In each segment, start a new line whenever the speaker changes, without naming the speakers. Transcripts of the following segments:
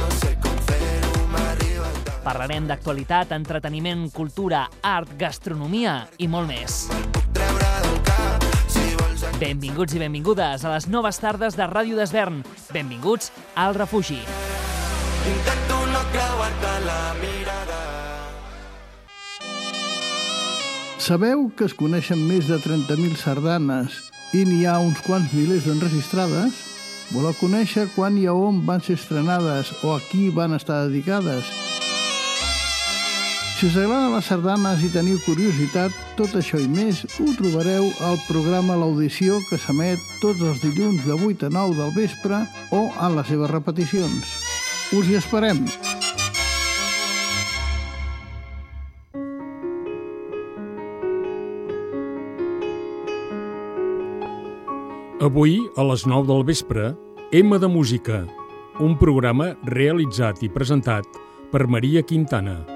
No sé com fer-ho, m'arriba.
Parlarem d'actualitat, entreteniment, cultura, art, gastronomia i molt més. Benvinguts i benvingudes a les noves tardes de Ràdio d'Esvern. Benvinguts al refugi.
Intento no creuar-te la mirada.
Sabeu que es coneixen més de 30.000 sardanes i n'hi ha uns quants milers d'enregistrades? Voleu conèixer quan i a on van ser estrenades o a qui van estar dedicades? Si us agraden les sardanes i teniu curiositat, tot això i més ho trobareu al programa L'Audició que s'emet tots els dilluns de 8 a 9 del vespre o en les seves repeticions. Us hi esperem!
Avui, a les 9 del vespre, M de Música, un programa realitzat i presentat per Maria Quintana.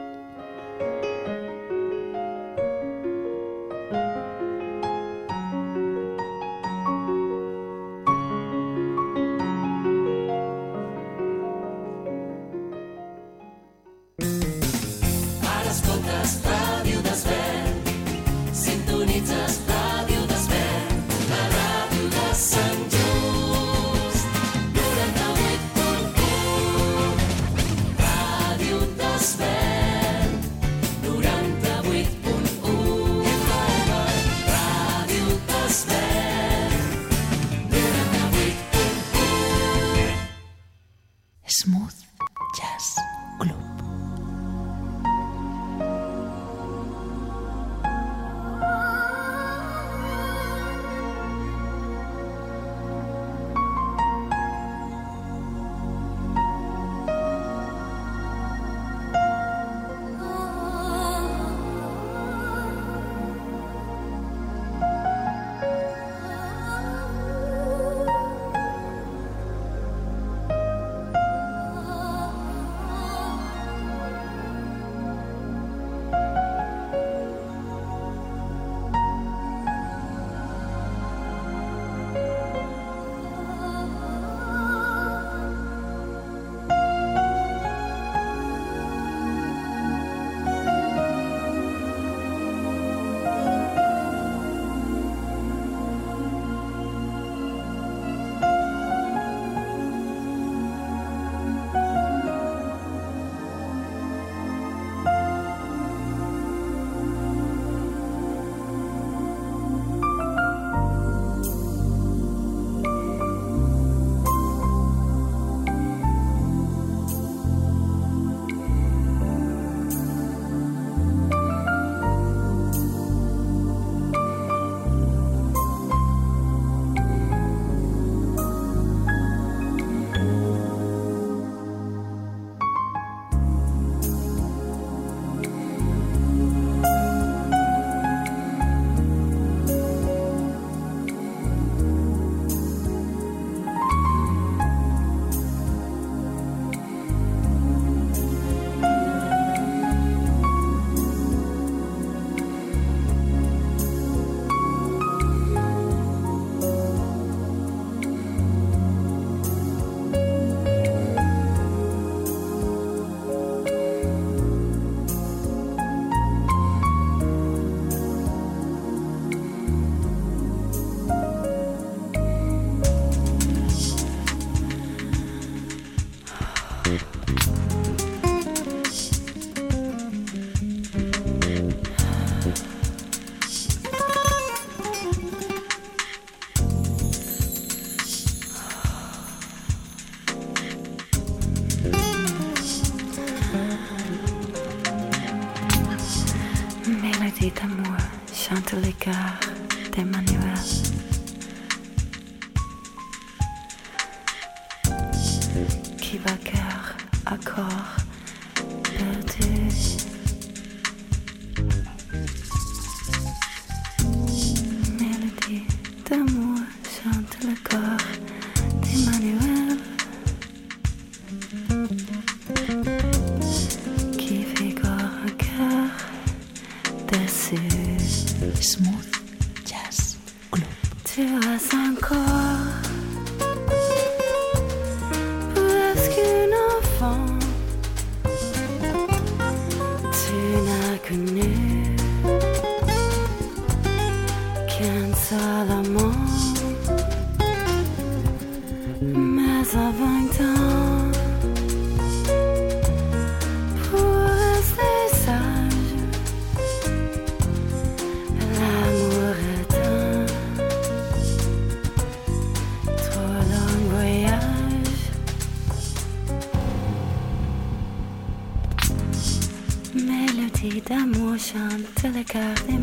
Tu as un corps. out there.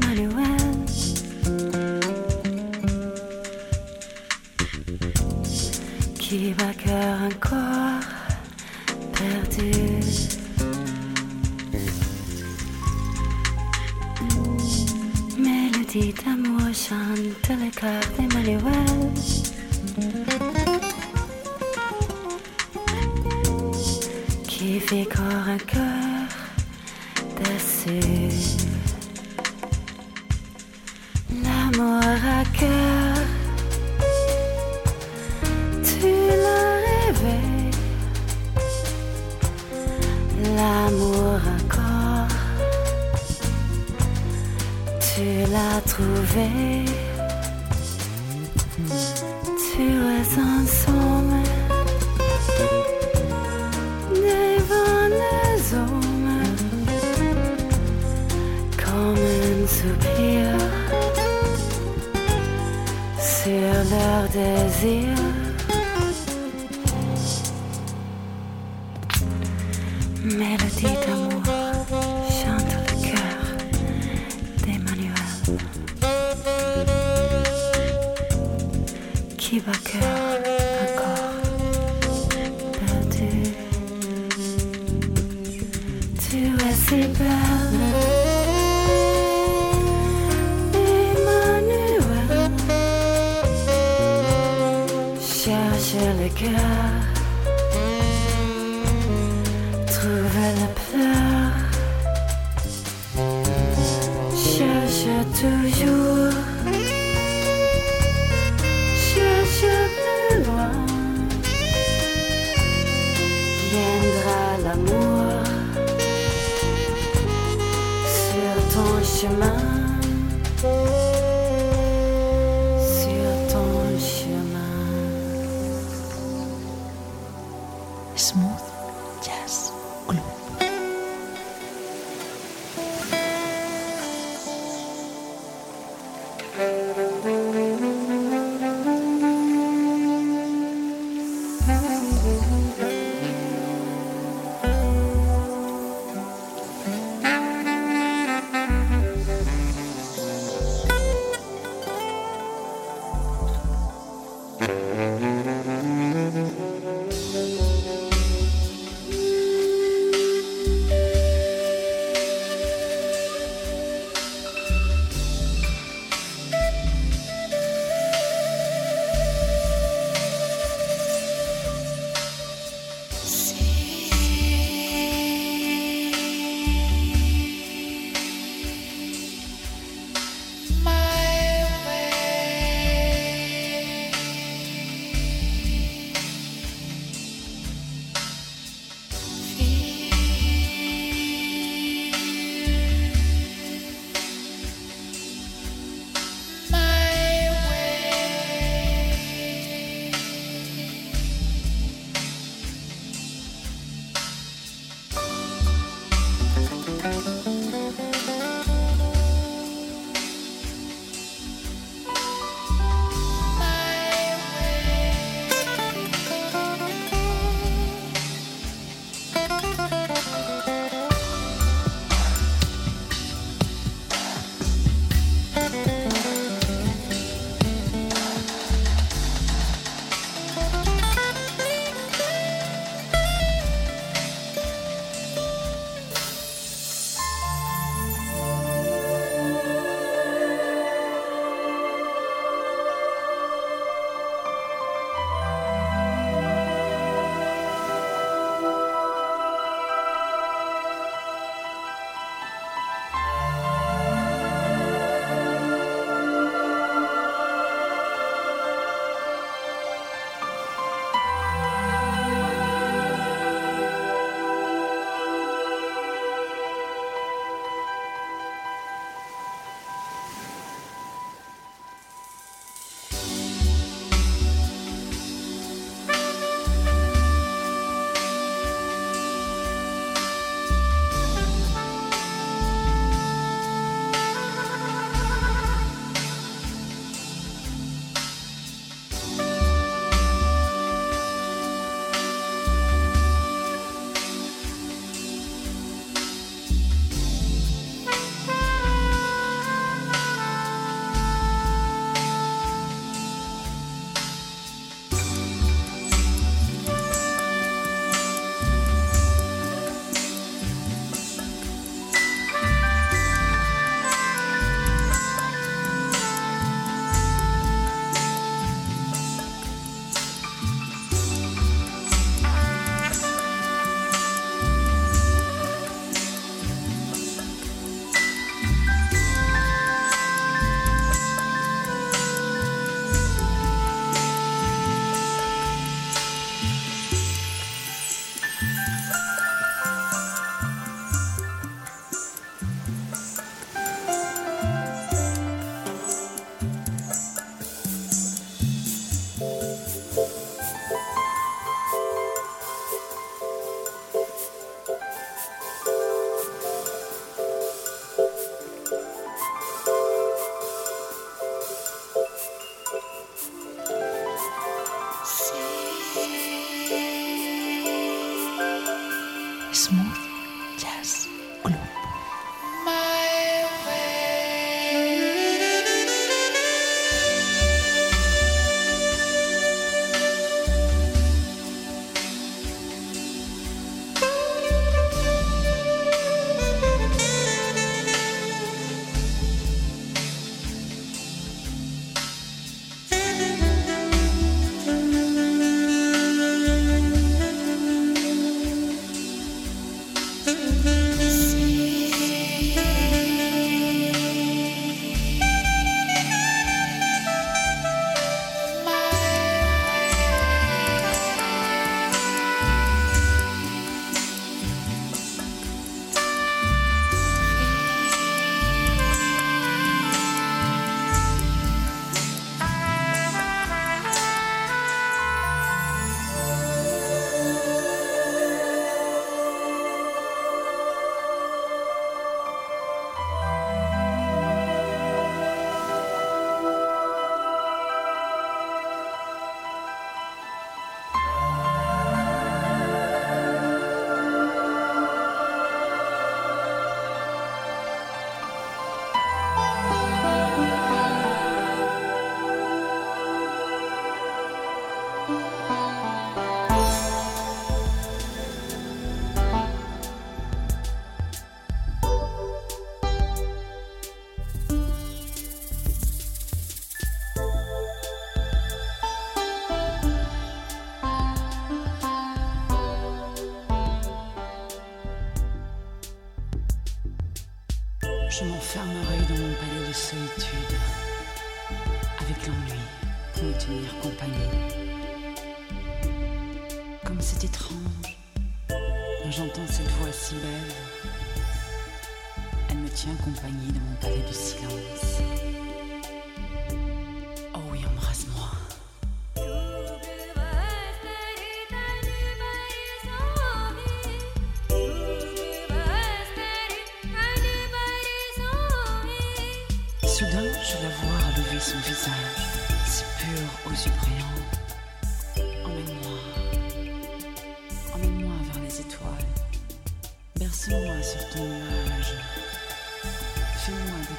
Mélodie d'amour chante le cœur d'Emmanuel. Qui bat cœur?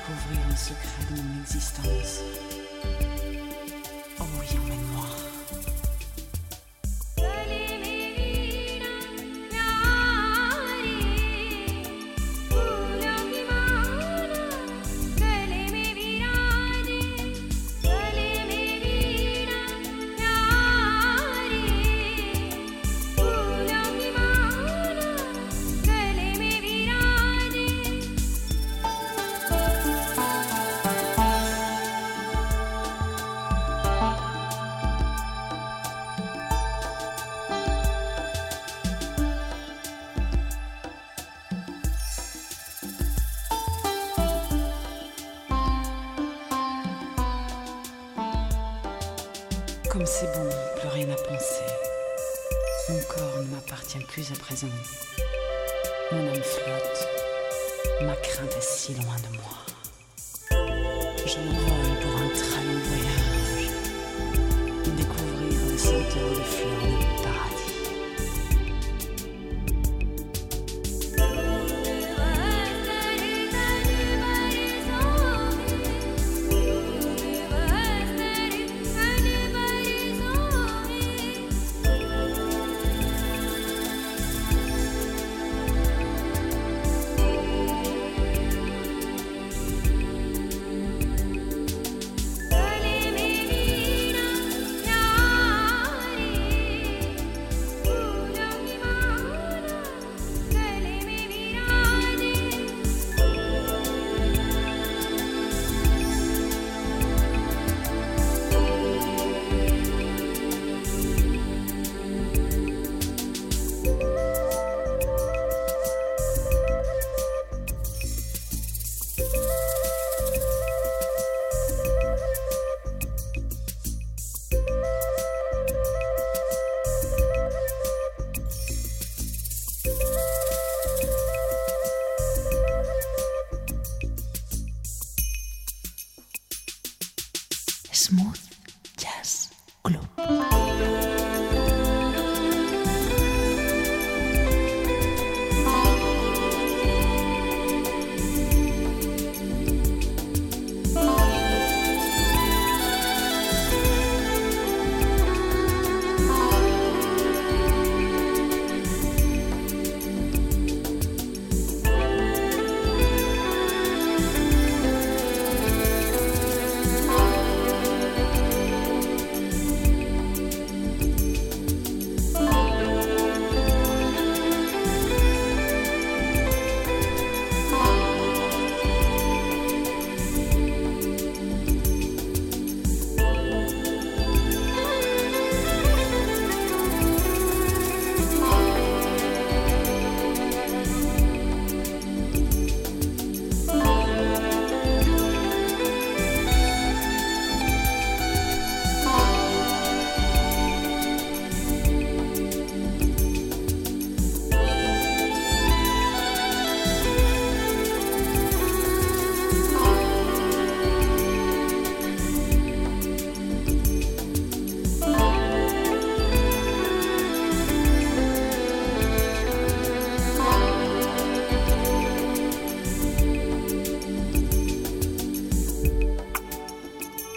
Découvrir un secret de mon existence. Oh oui, emmène-moi.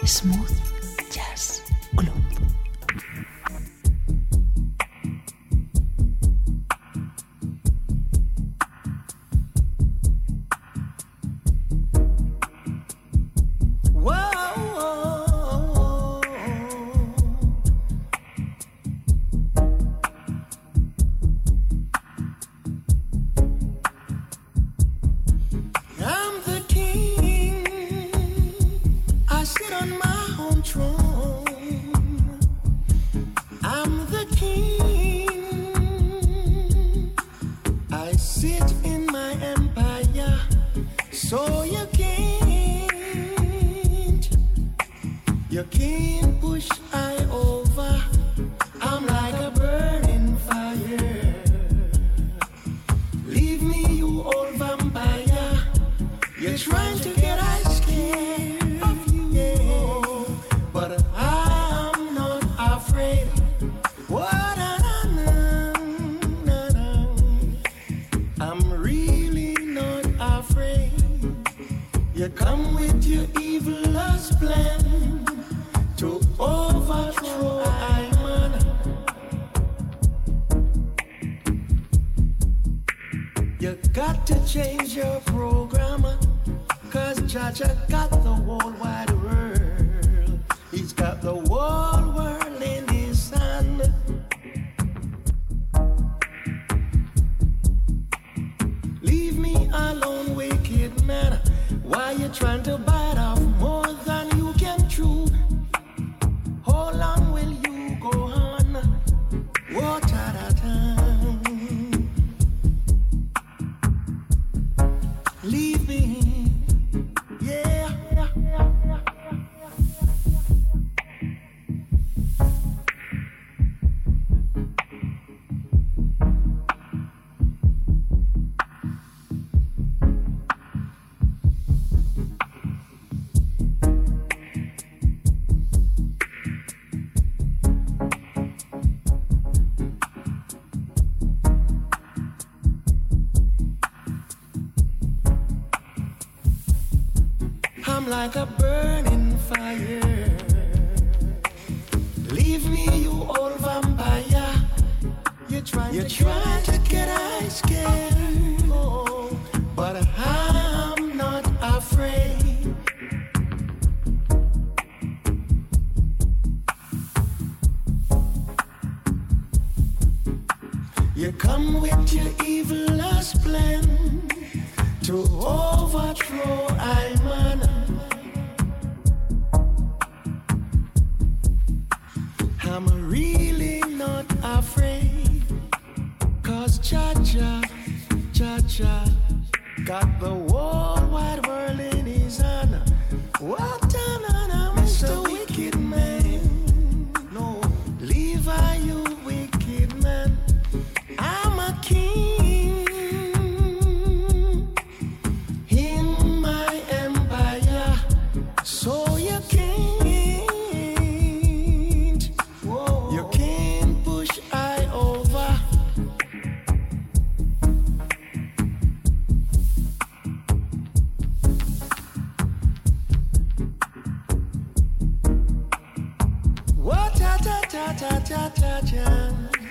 smooth.
cha cha cha cha.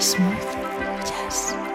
smooth
Yes.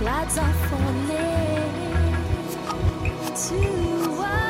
Clouds are falling to us.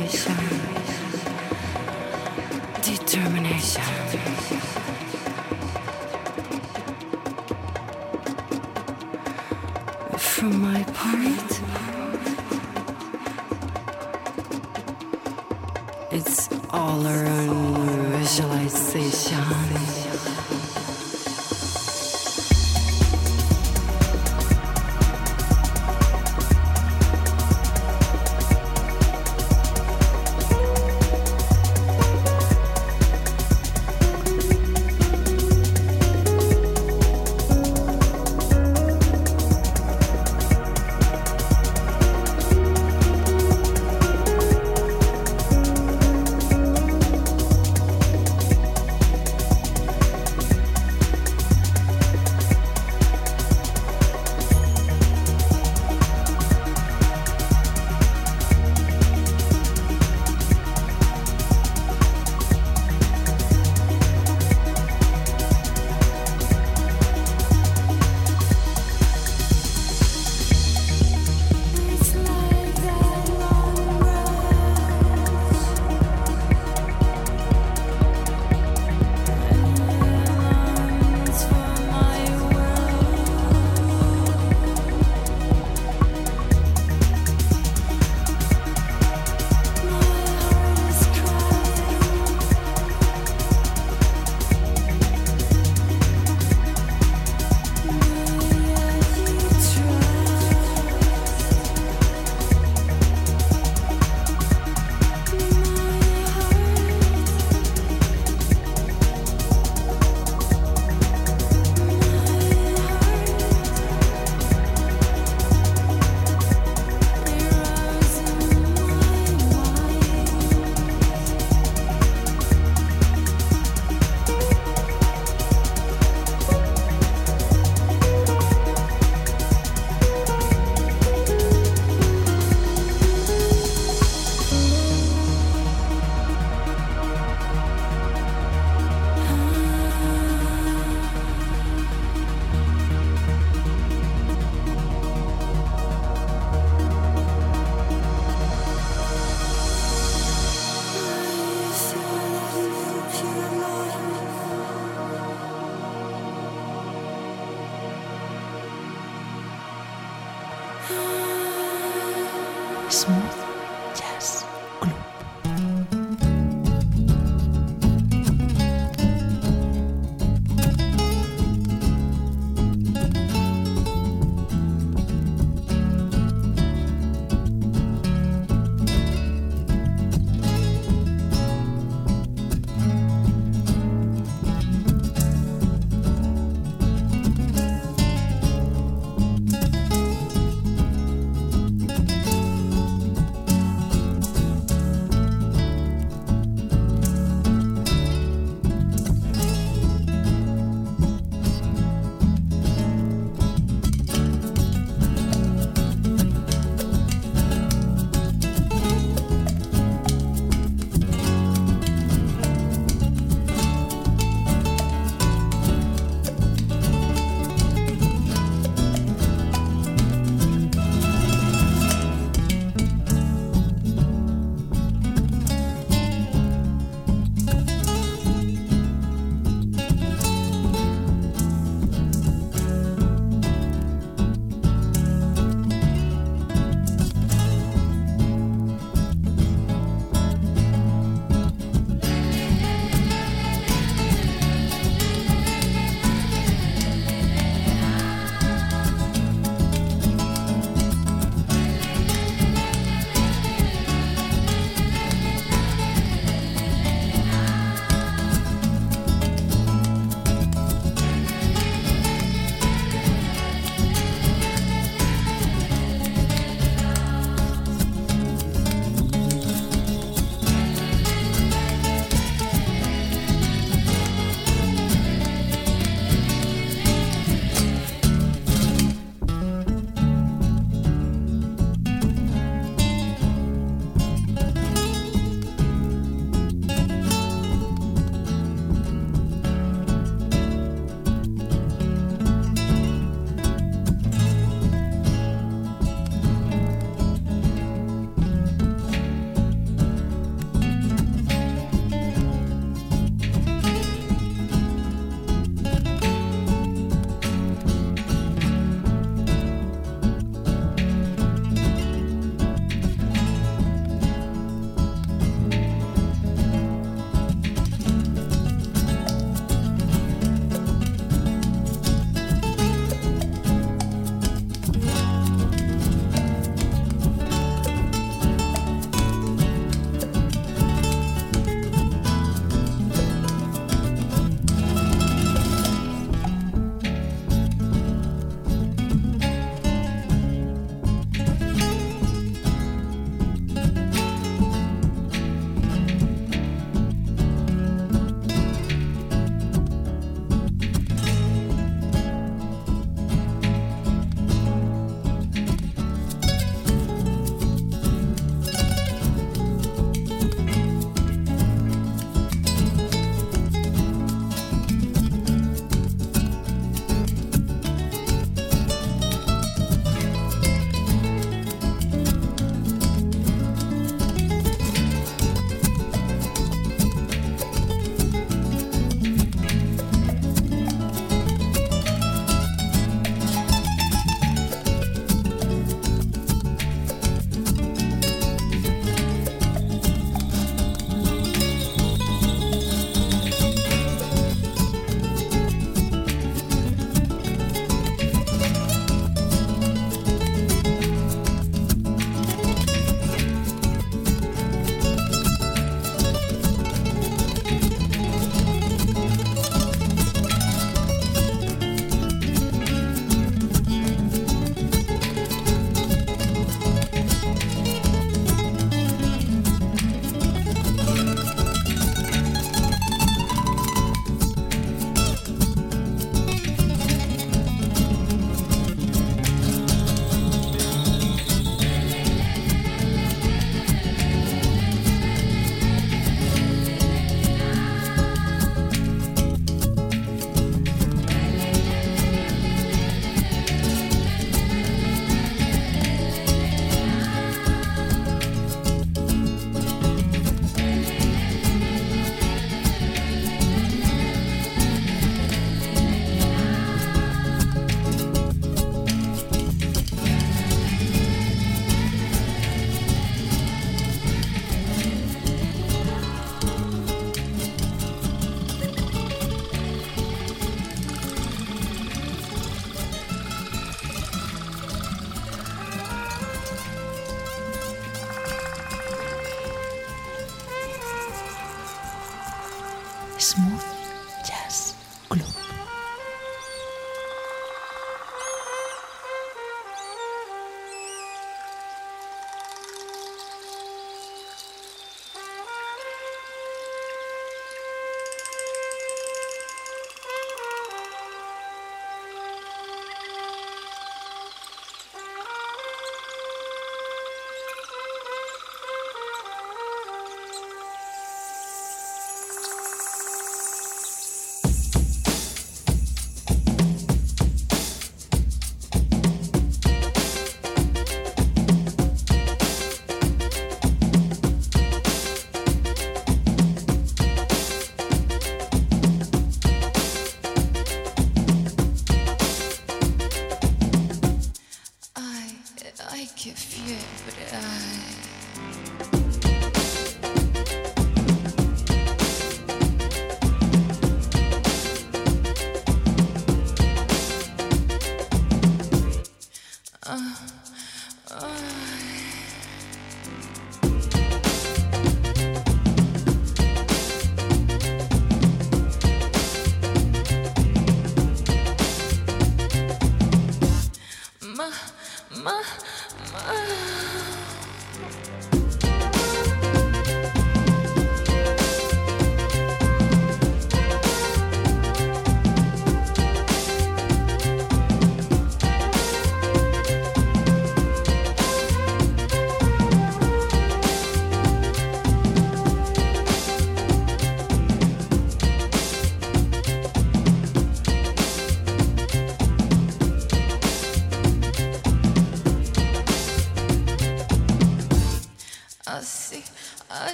I give you
every.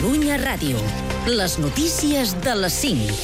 Catalunya Ràdio. Les notícies de les 5.